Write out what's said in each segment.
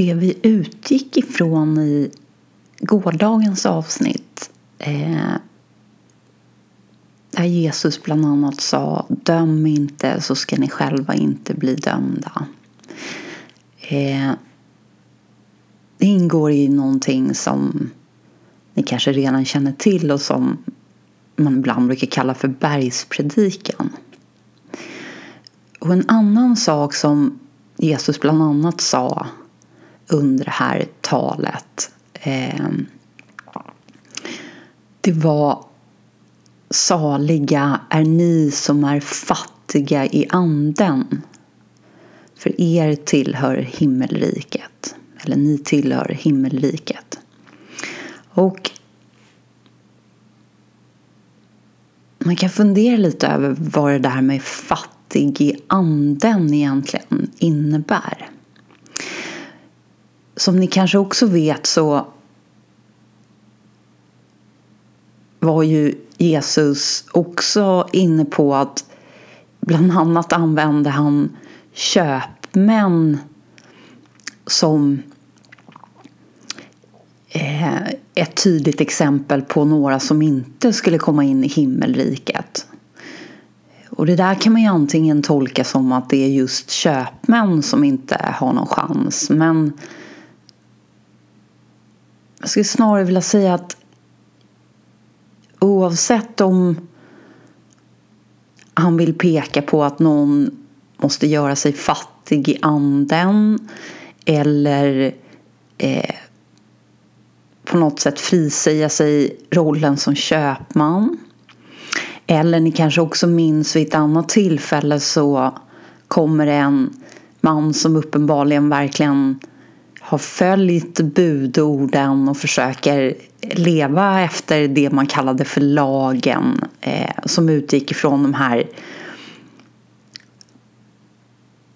det vi utgick ifrån i gårdagens avsnitt eh, där Jesus bland annat sa Döm inte så ska ni själva inte bli dömda. Eh, det ingår i någonting som ni kanske redan känner till och som man ibland brukar kalla för bergspredikan. Och en annan sak som Jesus bland annat sa under det här talet eh, det var Saliga är ni som är fattiga i anden för er tillhör himmelriket. Eller ni tillhör himmelriket. Och man kan fundera lite över vad det där med fattig i anden egentligen innebär. Som ni kanske också vet så var ju Jesus också inne på att bland annat använde han köpmän som eh, ett tydligt exempel på några som inte skulle komma in i himmelriket. Och det där kan man ju antingen tolka som att det är just köpmän som inte har någon chans. Men jag skulle snarare vilja säga att oavsett om han vill peka på att någon måste göra sig fattig i anden eller eh, på något sätt frisäga sig rollen som köpman. Eller ni kanske också minns vid ett annat tillfälle så kommer en man som uppenbarligen verkligen har följt budorden och försöker leva efter det man kallade för lagen eh, som utgick ifrån de här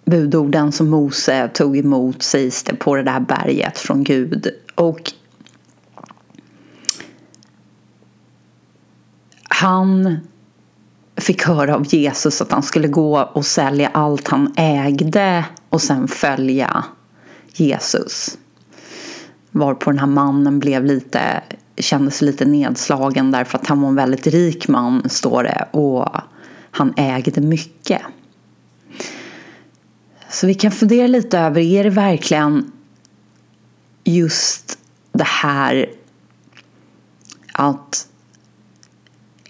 budorden som Mose tog emot sägs det på det där berget från Gud. Och han fick höra av Jesus att han skulle gå och sälja allt han ägde och sen följa Jesus. Varpå den här mannen blev lite, kände sig lite nedslagen därför att han var en väldigt rik man, står det, och han ägde mycket. Så vi kan fundera lite över, är det verkligen just det här att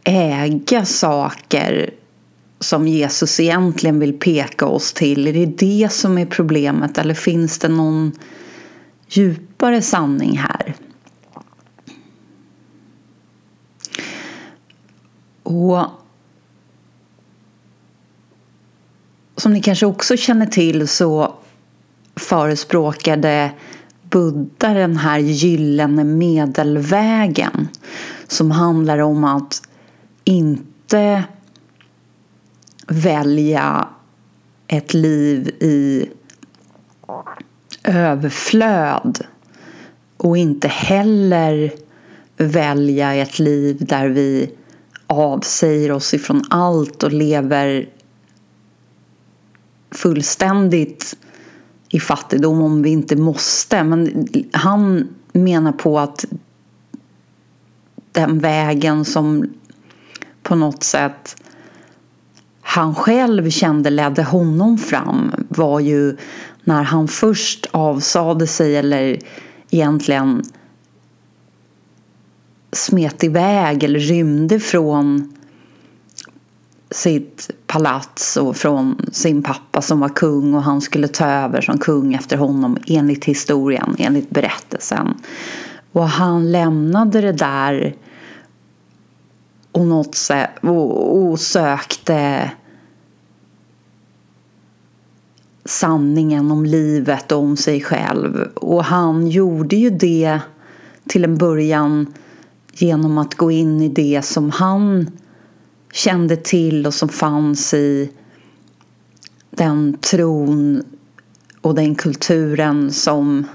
äga saker som Jesus egentligen vill peka oss till? Är det det som är problemet eller finns det någon djupare sanning här? Och som ni kanske också känner till så förespråkade Buddha den här gyllene medelvägen som handlar om att inte välja ett liv i överflöd och inte heller välja ett liv där vi avsäger oss ifrån allt och lever fullständigt i fattigdom om vi inte måste. Men han menar på att den vägen som på något sätt han själv kände ledde honom fram var ju när han först avsade sig eller egentligen smet iväg eller rymde från sitt palats och från sin pappa som var kung och han skulle ta över som kung efter honom enligt historien, enligt berättelsen. Och han lämnade det där och, något och, och sökte sanningen om livet och om sig själv. Och han gjorde ju det till en början genom att gå in i det som han kände till och som fanns i den tron och den kulturen som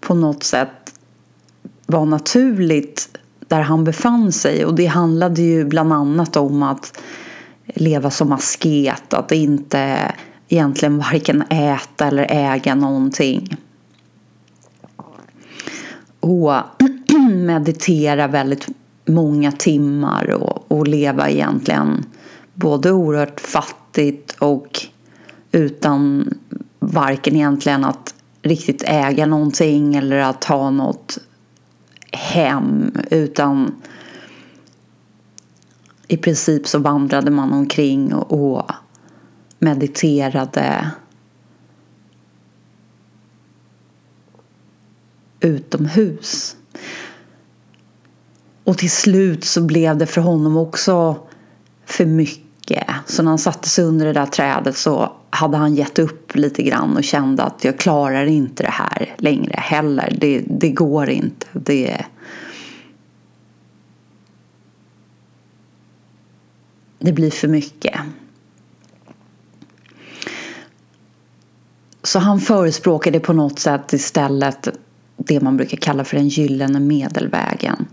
på något sätt var naturligt där han befann sig. Och det handlade ju bland annat om att leva som asket, att inte egentligen varken äta eller äga någonting. Och meditera väldigt många timmar och, och leva egentligen både oerhört fattigt och utan varken egentligen att riktigt äga någonting eller att ha något hem utan i princip så vandrade man omkring och mediterade utomhus. Och till slut så blev det för honom också för mycket. Så när han satte sig under det där trädet så hade han gett upp lite grann och kände att jag klarar inte det här längre heller. Det, det går inte. Det, det blir för mycket. Så han förespråkade på något sätt istället det man brukar kalla för den gyllene medelvägen.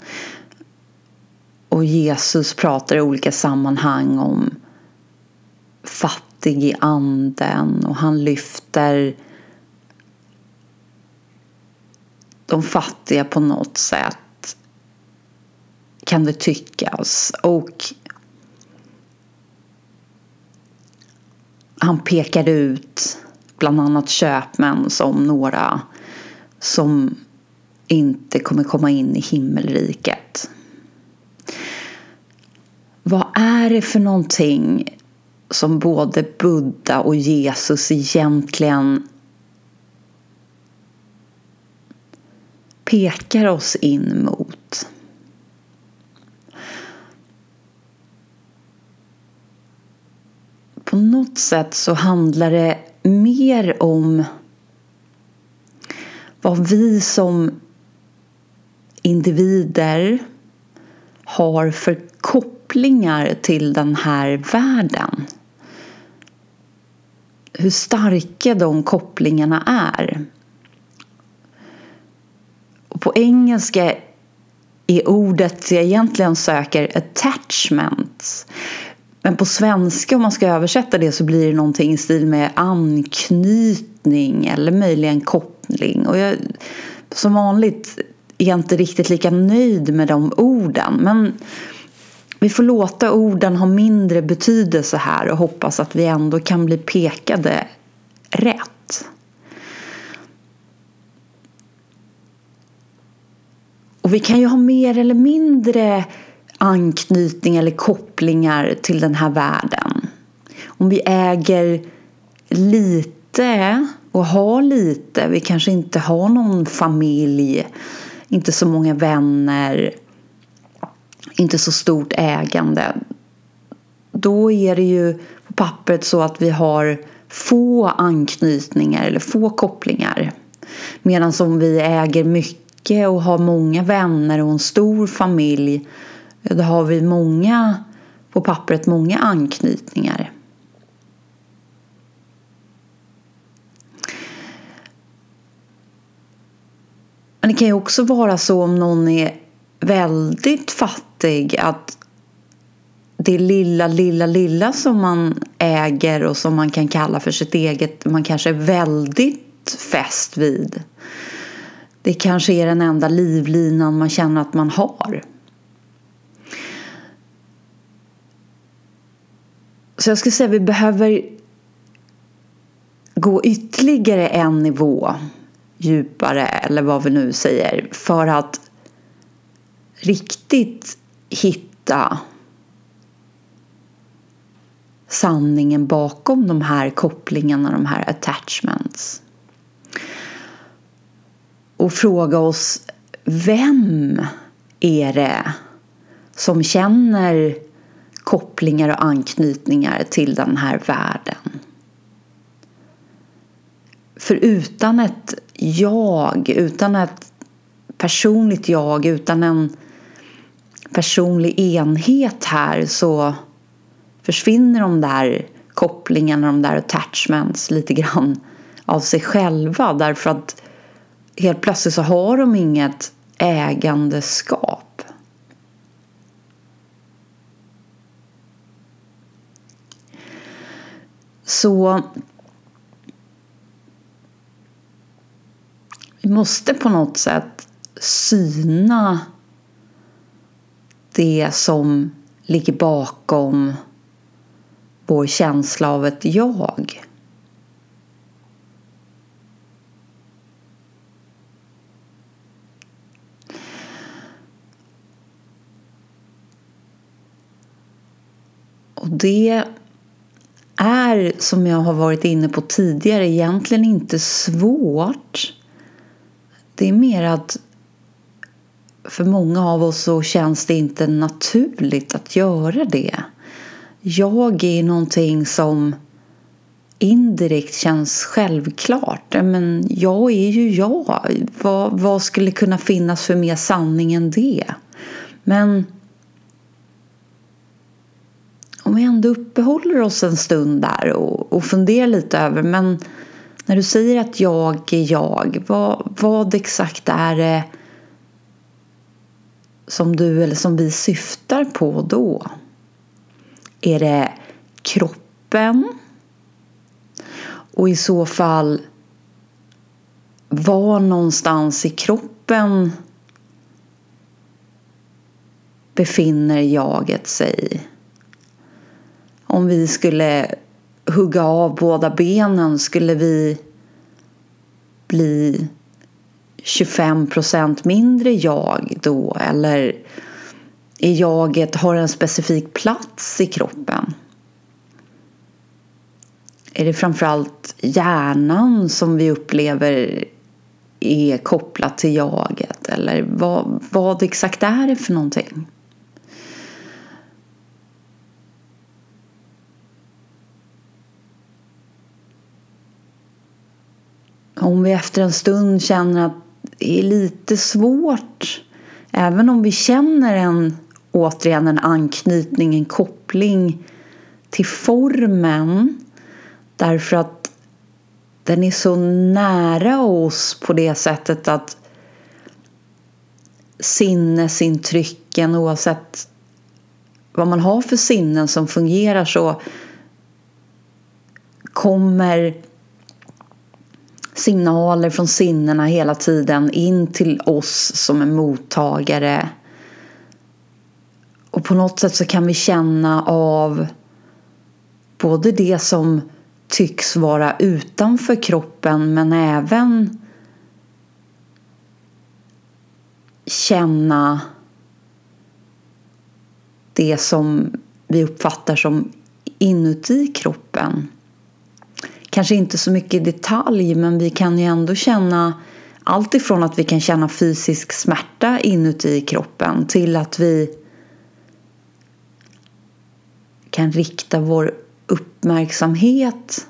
Och Jesus pratar i olika sammanhang om fattig i anden och han lyfter de fattiga på något sätt kan det tyckas. Och han pekar ut bland annat köpmän som några som inte kommer komma in i himmelriket. Vad är det för någonting som både Buddha och Jesus egentligen pekar oss in mot? På något sätt så handlar det mer om vad vi som individer har för kopplingar till den här världen. Hur starka de kopplingarna är. Och på engelska är ordet jag egentligen söker attachment. Men på svenska om man ska översätta det så blir det någonting i stil med anknytning eller möjligen koppling. Och jag, som vanligt är jag inte riktigt lika nöjd med de orden. Men vi får låta orden ha mindre betydelse här och hoppas att vi ändå kan bli pekade rätt. Och vi kan ju ha mer eller mindre anknytning eller kopplingar till den här världen. Om vi äger lite och har lite, vi kanske inte har någon familj, inte så många vänner, inte så stort ägande. Då är det ju på pappret så att vi har få anknytningar eller få kopplingar. Medan om vi äger mycket och har många vänner och en stor familj då har vi många på pappret många anknytningar. Men det kan ju också vara så om någon är väldigt fattig att det lilla, lilla, lilla som man äger och som man kan kalla för sitt eget, man kanske är väldigt fäst vid. Det kanske är den enda livlinan man känner att man har. Så jag skulle säga att vi behöver gå ytterligare en nivå djupare eller vad vi nu säger för att riktigt hitta sanningen bakom de här kopplingarna, de här attachments. Och fråga oss vem är det som känner kopplingar och anknytningar till den här världen? För utan ett jag, utan ett personligt jag, utan en personlig enhet här så försvinner de där kopplingarna, de där attachments lite grann av sig själva därför att helt plötsligt så har de inget ägandeskap. så vi måste på något sätt syna det som ligger bakom vår känsla av ett jag. Och det är, som jag har varit inne på tidigare, egentligen inte svårt. Det är mer att för många av oss så känns det inte naturligt att göra det. Jag är någonting som indirekt känns självklart. Men jag är ju jag. Vad, vad skulle kunna finnas för mer sanning än det? Men om vi ändå uppehåller oss en stund där och, och funderar lite över men när du säger att jag är jag, vad, vad exakt är det som du eller som vi syftar på då? Är det kroppen? Och i så fall, var någonstans i kroppen befinner jaget sig? Om vi skulle hugga av båda benen skulle vi bli 25 procent mindre jag då? Eller är jaget, har en specifik plats i kroppen? Är det framförallt hjärnan som vi upplever är kopplat till jaget? Eller vad, vad exakt är det för någonting? Om vi efter en stund känner att det är lite svårt, även om vi känner en, återigen en anknytning, en koppling till formen, därför att den är så nära oss på det sättet att sinnesintrycken, oavsett vad man har för sinnen som fungerar så kommer signaler från sinnena hela tiden in till oss som är mottagare. Och på något sätt så kan vi känna av både det som tycks vara utanför kroppen men även känna det som vi uppfattar som inuti kroppen kanske inte så mycket i detalj men vi kan ju ändå känna allt ifrån att vi kan känna fysisk smärta inuti kroppen till att vi kan rikta vår uppmärksamhet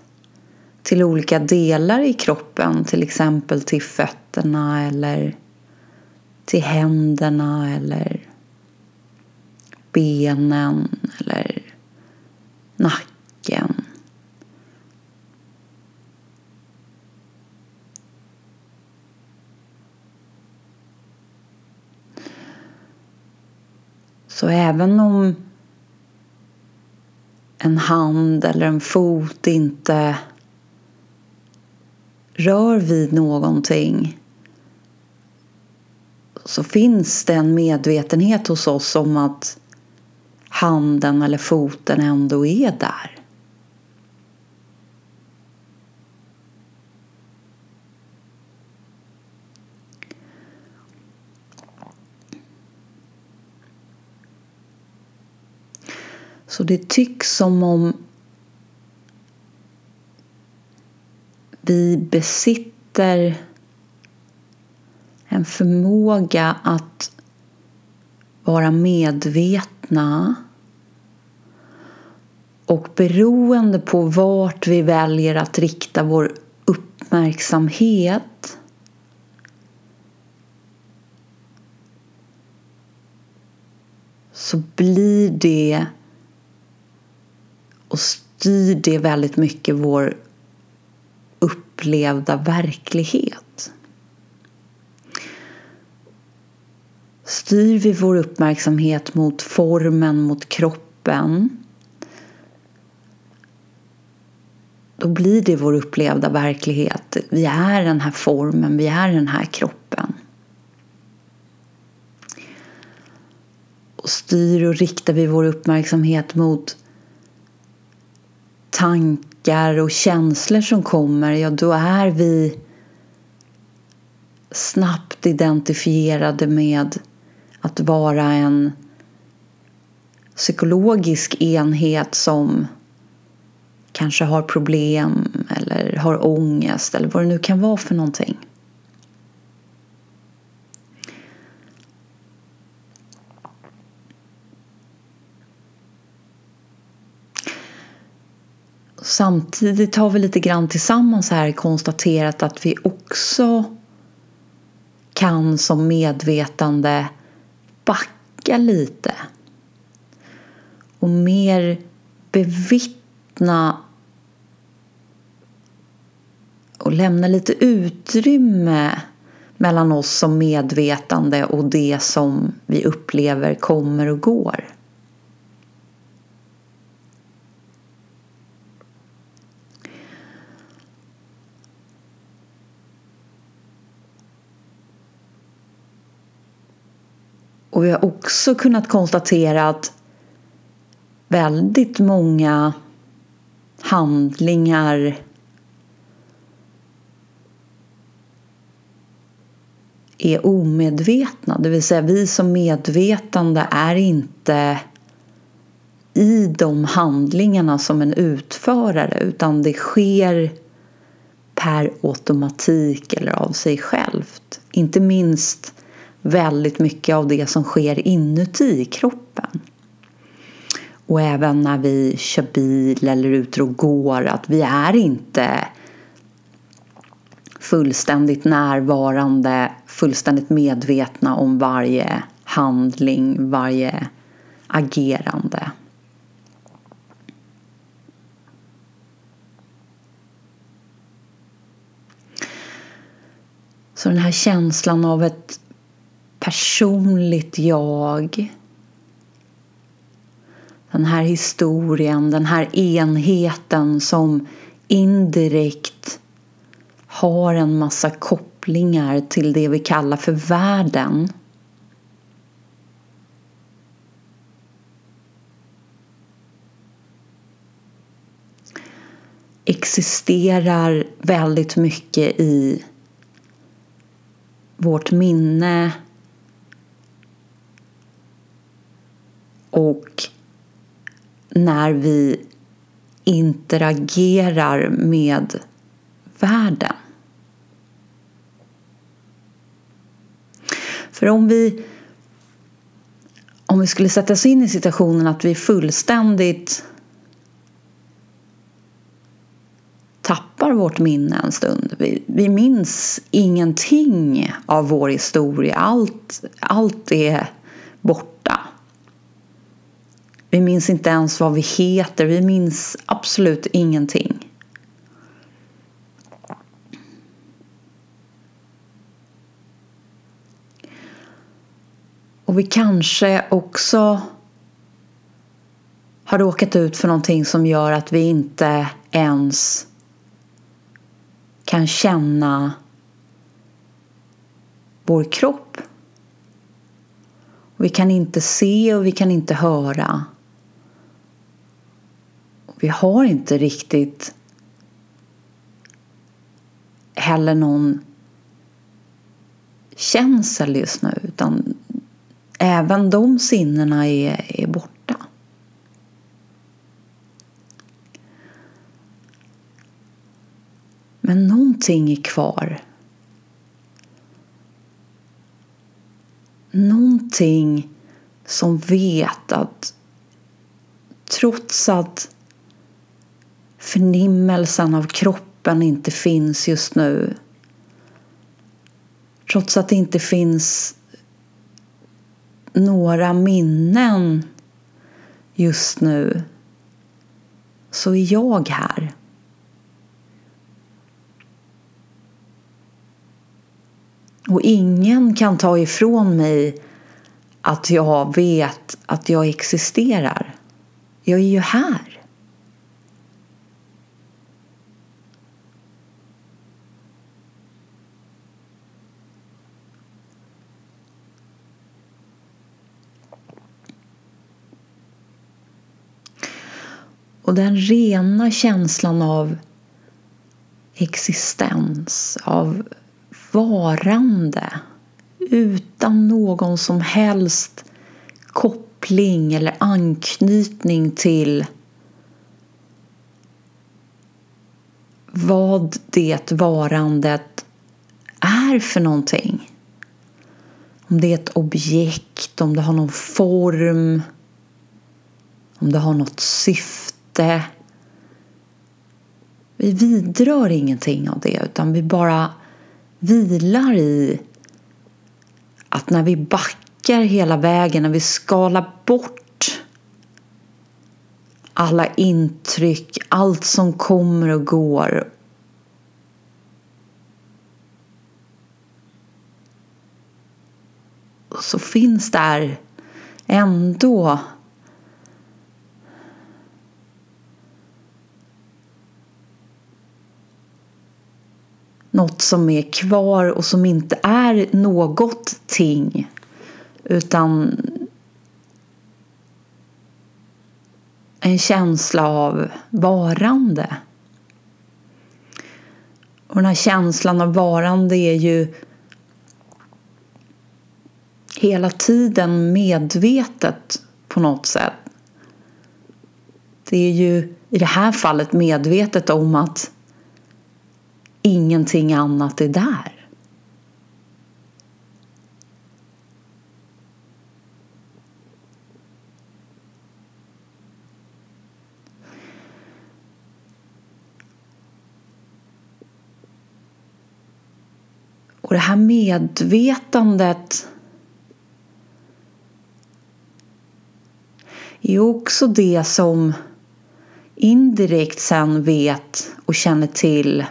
till olika delar i kroppen, till exempel till fötterna eller till händerna eller benen eller nacken. Så även om en hand eller en fot inte rör vid någonting så finns det en medvetenhet hos oss om att handen eller foten ändå är där. Så det tycks som om vi besitter en förmåga att vara medvetna och beroende på vart vi väljer att rikta vår uppmärksamhet så blir det styr det väldigt mycket vår upplevda verklighet. Styr vi vår uppmärksamhet mot formen, mot kroppen då blir det vår upplevda verklighet. Vi är den här formen, vi är den här kroppen. Och styr och riktar vi vår uppmärksamhet mot tankar och känslor som kommer, ja då är vi snabbt identifierade med att vara en psykologisk enhet som kanske har problem eller har ångest eller vad det nu kan vara för någonting. Samtidigt har vi lite grann tillsammans här konstaterat att vi också kan som medvetande backa lite och mer bevittna och lämna lite utrymme mellan oss som medvetande och det som vi upplever kommer och går. Och vi har också kunnat konstatera att väldigt många handlingar är omedvetna. Det vill säga vi som medvetande är inte i de handlingarna som en utförare utan det sker per automatik eller av sig självt. Inte minst väldigt mycket av det som sker inuti kroppen. Och även när vi kör bil eller är ute och går att vi är inte fullständigt närvarande, fullständigt medvetna om varje handling, varje agerande. Så den här känslan av ett personligt jag den här historien, den här enheten som indirekt har en massa kopplingar till det vi kallar för världen. existerar väldigt mycket i vårt minne och när vi interagerar med världen. För om vi, om vi skulle sätta oss in i situationen att vi fullständigt tappar vårt minne en stund. Vi, vi minns ingenting av vår historia. Allt, allt är borta. Vi minns inte ens vad vi heter. Vi minns absolut ingenting. Och vi kanske också har råkat ut för någonting som gör att vi inte ens kan känna vår kropp. Vi kan inte se och vi kan inte höra. Vi har inte riktigt heller någon känsel just nu utan även de sinnena är, är borta. Men någonting är kvar. Någonting som vet att trots att förnimmelsen av kroppen inte finns just nu. Trots att det inte finns några minnen just nu så är jag här. Och ingen kan ta ifrån mig att jag vet att jag existerar. Jag är ju här. Och den rena känslan av existens, av varande utan någon som helst koppling eller anknytning till vad det varandet är för någonting. Om det är ett objekt, om det har någon form, om det har något syfte. Vi vidrör ingenting av det utan vi bara vilar i att när vi backar hela vägen, när vi skalar bort alla intryck, allt som kommer och går så finns där ändå något som är kvar och som inte är något ting utan en känsla av varande. Och den här känslan av varande är ju hela tiden medvetet på något sätt. Det är ju i det här fallet medvetet om att ingenting annat är där. Och det här medvetandet är också det som indirekt sen vet och känner till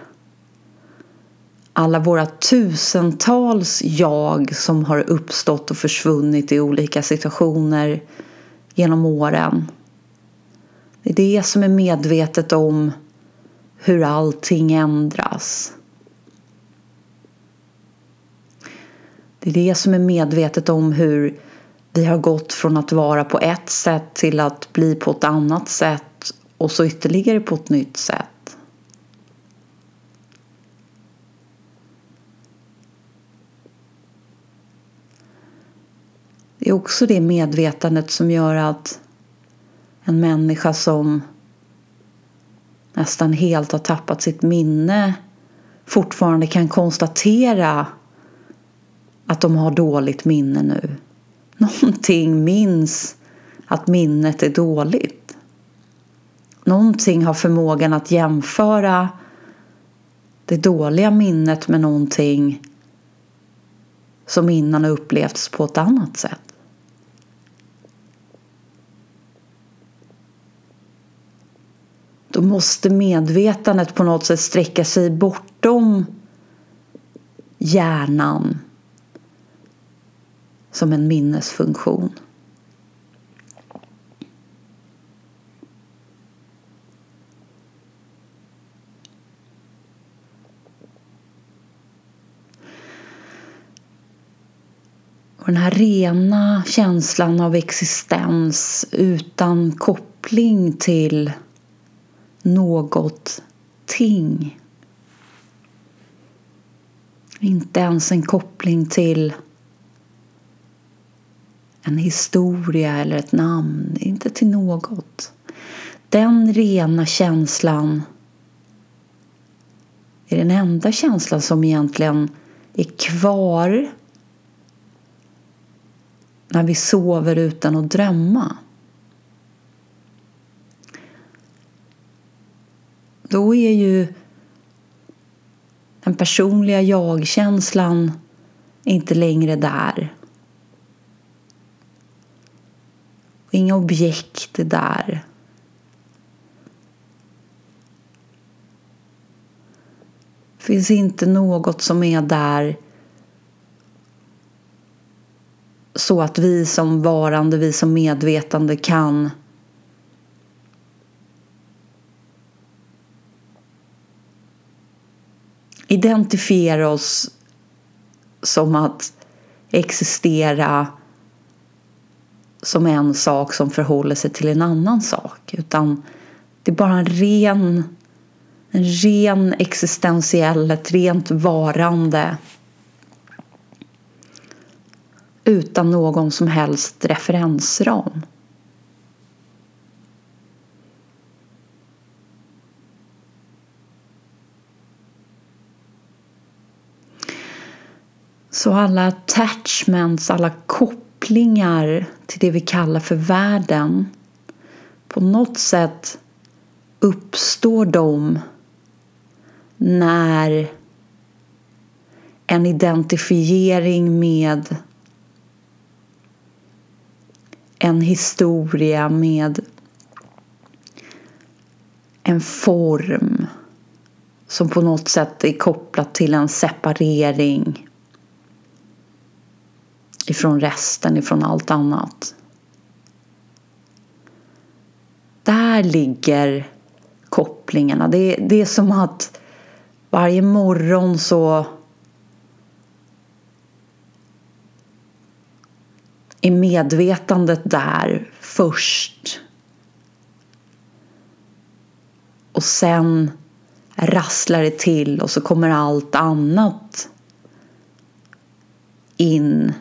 alla våra tusentals jag som har uppstått och försvunnit i olika situationer genom åren. Det är det som är medvetet om hur allting ändras. Det är det som är medvetet om hur vi har gått från att vara på ett sätt till att bli på ett annat sätt och så ytterligare på ett nytt sätt. Det är också det medvetandet som gör att en människa som nästan helt har tappat sitt minne fortfarande kan konstatera att de har dåligt minne nu. Någonting minns att minnet är dåligt. Någonting har förmågan att jämföra det dåliga minnet med någonting som innan har upplevts på ett annat sätt. Då måste medvetandet på något sätt sträcka sig bortom hjärnan som en minnesfunktion. Och den här rena känslan av existens utan koppling till något ting. Inte ens en koppling till en historia eller ett namn, inte till något. Den rena känslan är den enda känslan som egentligen är kvar när vi sover utan att drömma. Då är ju den personliga jag-känslan inte längre där. Inga objekt är där. Det finns inte något som är där så att vi som varande, vi som medvetande kan identifiera oss som att existera som en sak som förhåller sig till en annan sak. Utan Det är bara en ren, en ren existentiell, ett rent varande utan någon som helst referensram. Så alla attachments, alla kopplingar till det vi kallar för världen på något sätt uppstår de när en identifiering med en historia med en form som på något sätt är kopplat till en separering ifrån resten, ifrån allt annat. Där ligger kopplingarna. Det, det är som att varje morgon så är medvetandet där först. Och sen rasslar det till och så kommer allt annat in.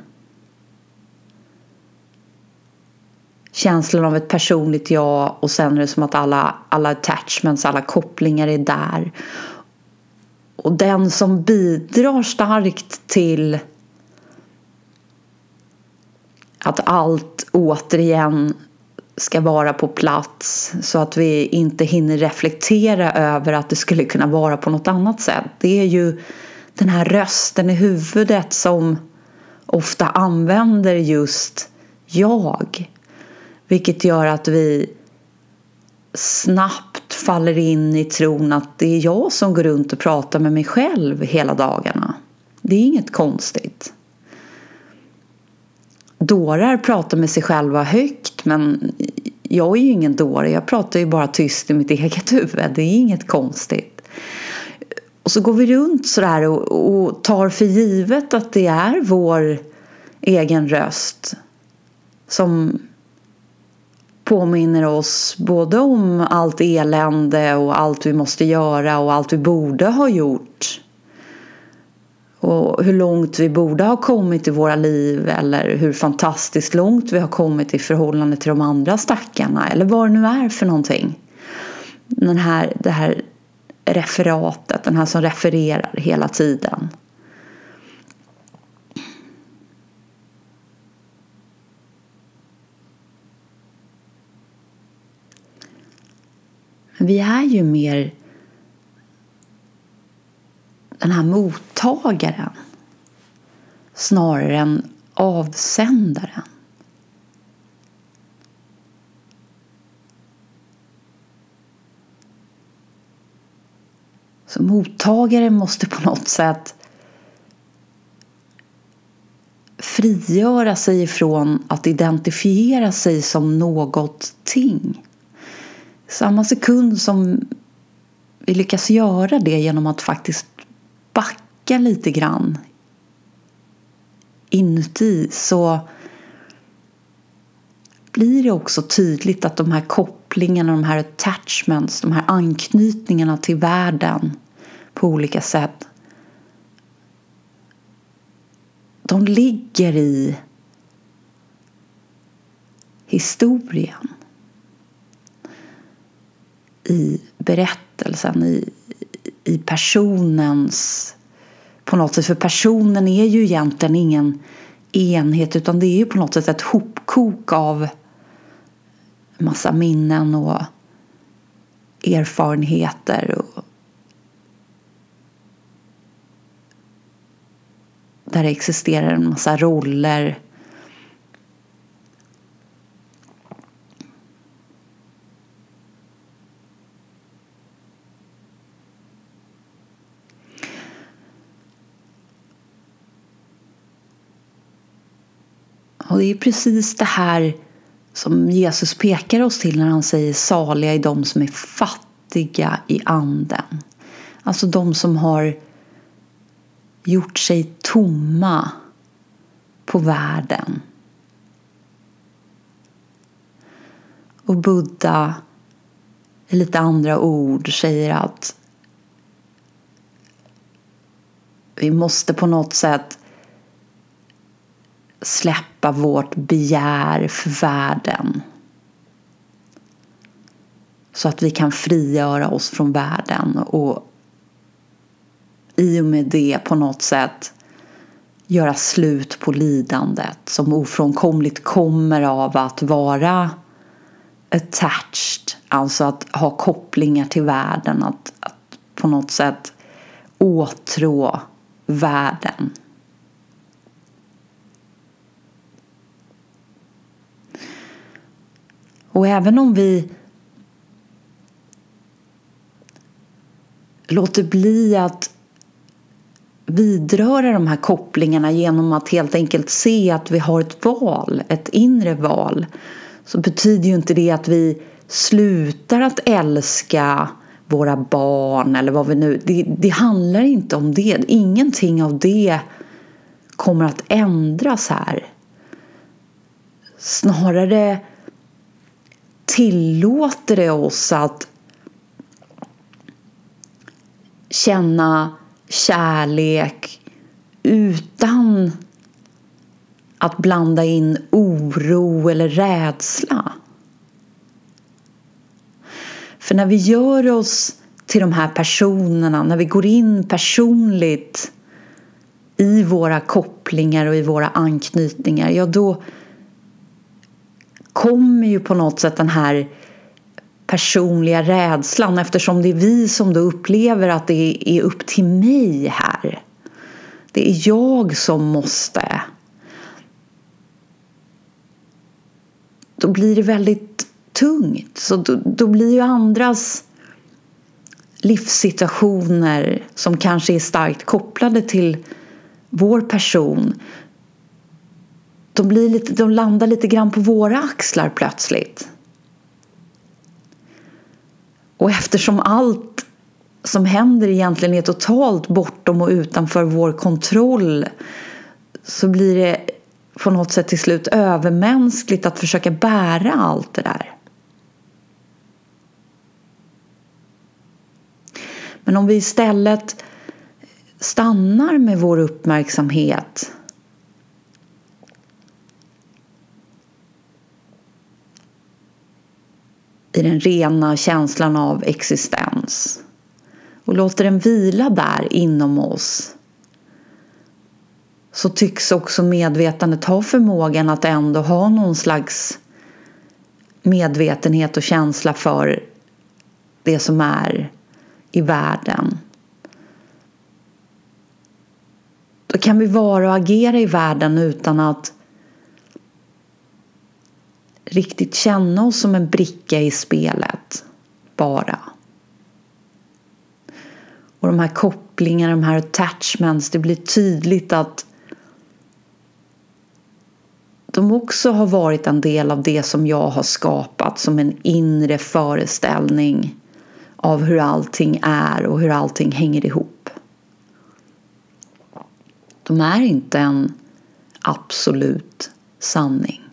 Känslan av ett personligt jag och sen är det som att alla, alla attachments, alla kopplingar är där. Och den som bidrar starkt till att allt återigen ska vara på plats så att vi inte hinner reflektera över att det skulle kunna vara på något annat sätt. Det är ju den här rösten i huvudet som ofta använder just jag. Vilket gör att vi snabbt faller in i tron att det är jag som går runt och pratar med mig själv hela dagarna. Det är inget konstigt dårar pratar med sig själva högt men jag är ju ingen dåre, jag pratar ju bara tyst i mitt eget huvud. Det är inget konstigt. Och så går vi runt sådär och, och tar för givet att det är vår egen röst som påminner oss både om allt elände och allt vi måste göra och allt vi borde ha gjort och hur långt vi borde ha kommit i våra liv eller hur fantastiskt långt vi har kommit i förhållande till de andra stackarna eller vad det nu är för någonting. Den här, det här referatet, den här som refererar hela tiden. Vi är ju mer den här mottagaren snarare än avsändaren. Så mottagaren måste på något sätt frigöra sig ifrån att identifiera sig som någonting. Samma sekund som vi lyckas göra det genom att faktiskt backa lite grann inuti så blir det också tydligt att de här kopplingarna, de här attachments, de här anknytningarna till världen på olika sätt de ligger i historien. I berättelsen, i, i personens på något sätt. För personen är ju egentligen ingen enhet utan det är ju på något sätt ett hopkok av massa minnen och erfarenheter. Och där det existerar en massa roller Och det är precis det här som Jesus pekar oss till när han säger saliga är de som är fattiga i anden. Alltså de som har gjort sig tomma på världen. Och Buddha i lite andra ord säger att vi måste på något sätt släppa vårt begär för världen. Så att vi kan frigöra oss från världen och i och med det på något sätt göra slut på lidandet som ofrånkomligt kommer av att vara attached, alltså att ha kopplingar till världen, att, att på något sätt åtrå världen. Och även om vi låter bli att vidröra de här kopplingarna genom att helt enkelt se att vi har ett val, ett inre val så betyder ju inte det att vi slutar att älska våra barn eller vad vi nu... Det, det handlar inte om det. Ingenting av det kommer att ändras här. Snarare tillåter det oss att känna kärlek utan att blanda in oro eller rädsla. För när vi gör oss till de här personerna, när vi går in personligt i våra kopplingar och i våra anknytningar, ja då kommer ju på något sätt den här personliga rädslan eftersom det är vi som då upplever att det är upp till mig här. Det är jag som måste. Då blir det väldigt tungt. Så då, då blir ju andras livssituationer som kanske är starkt kopplade till vår person de, blir lite, de landar lite grann på våra axlar plötsligt. Och eftersom allt som händer egentligen är totalt bortom och utanför vår kontroll så blir det på något sätt till slut övermänskligt att försöka bära allt det där. Men om vi istället stannar med vår uppmärksamhet i den rena känslan av existens och låter den vila där inom oss så tycks också medvetandet ha förmågan att ändå ha någon slags medvetenhet och känsla för det som är i världen. Då kan vi vara och agera i världen utan att riktigt känna oss som en bricka i spelet bara. Och de här kopplingarna, de här attachments, det blir tydligt att de också har varit en del av det som jag har skapat som en inre föreställning av hur allting är och hur allting hänger ihop. De är inte en absolut sanning.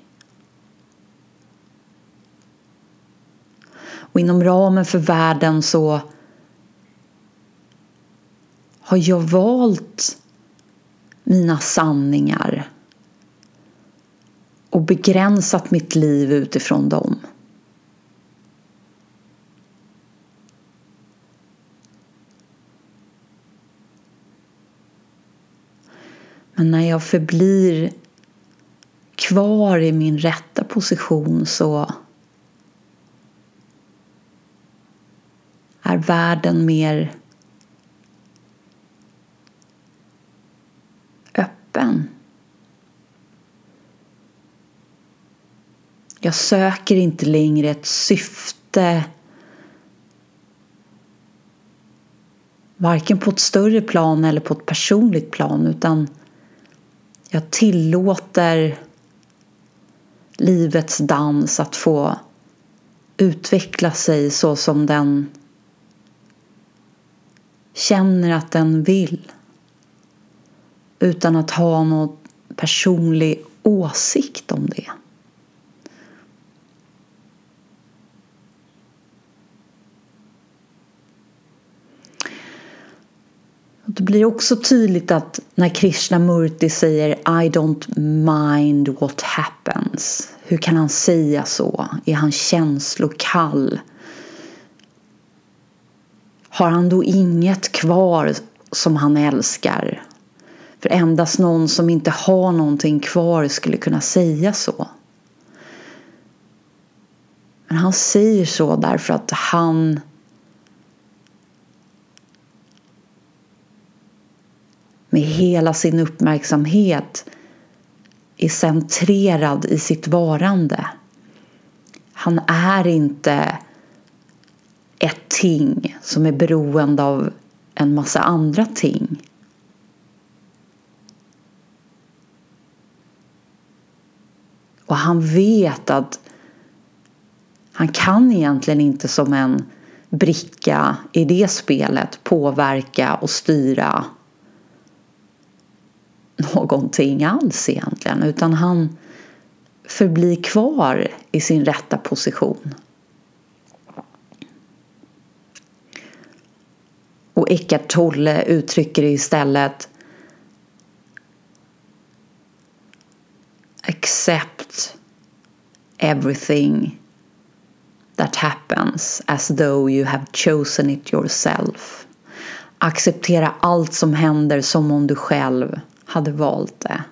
Och inom ramen för världen så har jag valt mina sanningar och begränsat mitt liv utifrån dem. Men när jag förblir kvar i min rätta position så är världen mer öppen. Jag söker inte längre ett syfte varken på ett större plan eller på ett personligt plan utan jag tillåter livets dans att få utveckla sig så som den känner att den vill utan att ha någon personlig åsikt om det. Det blir också tydligt att när Krishnamurti säger I don't mind what happens. Hur kan han säga så? Är han känslokall? Har han då inget kvar som han älskar? För endast någon som inte har någonting kvar skulle kunna säga så. Men han säger så därför att han med hela sin uppmärksamhet är centrerad i sitt varande. Han är inte ett ting som är beroende av en massa andra ting. Och han vet att han kan egentligen inte som en bricka i det spelet påverka och styra någonting alls egentligen utan han förblir kvar i sin rätta position. Och Eckart Tolle uttrycker det istället Accept everything that happens as though you have chosen it yourself. Acceptera allt som händer som om du själv hade valt det.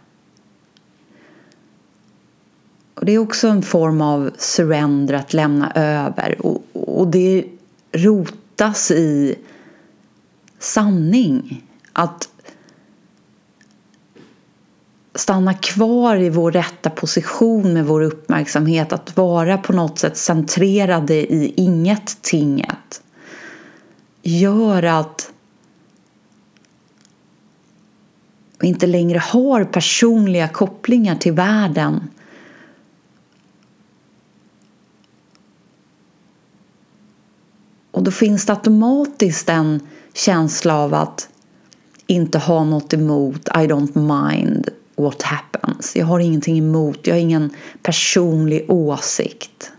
Och det är också en form av surrender, att lämna över. Och, och det rotas i sanning. Att stanna kvar i vår rätta position med vår uppmärksamhet. Att vara på något sätt centrerade i inget-tinget. Gör att vi inte längre har personliga kopplingar till världen Och då finns det automatiskt en känsla av att inte ha något emot, I don't mind what happens. Jag har ingenting emot, jag har ingen personlig åsikt.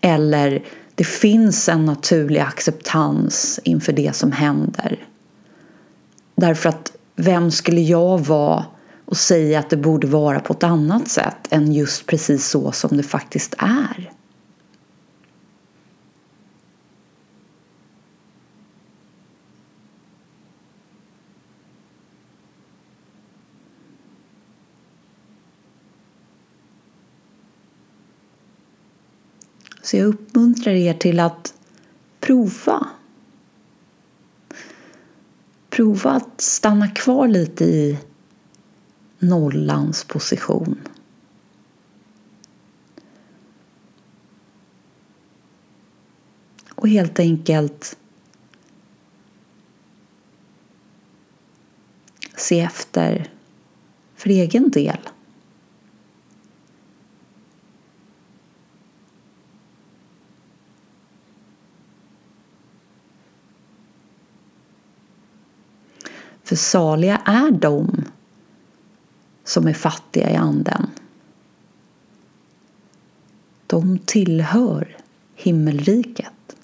Eller det finns en naturlig acceptans inför det som händer. Därför att vem skulle jag vara och säga att det borde vara på ett annat sätt än just precis så som det faktiskt är? Så jag uppmuntrar er till att prova prova att stanna kvar lite i nollans position. Och helt enkelt se efter för egen del. För saliga är de som är fattiga i anden. De tillhör himmelriket.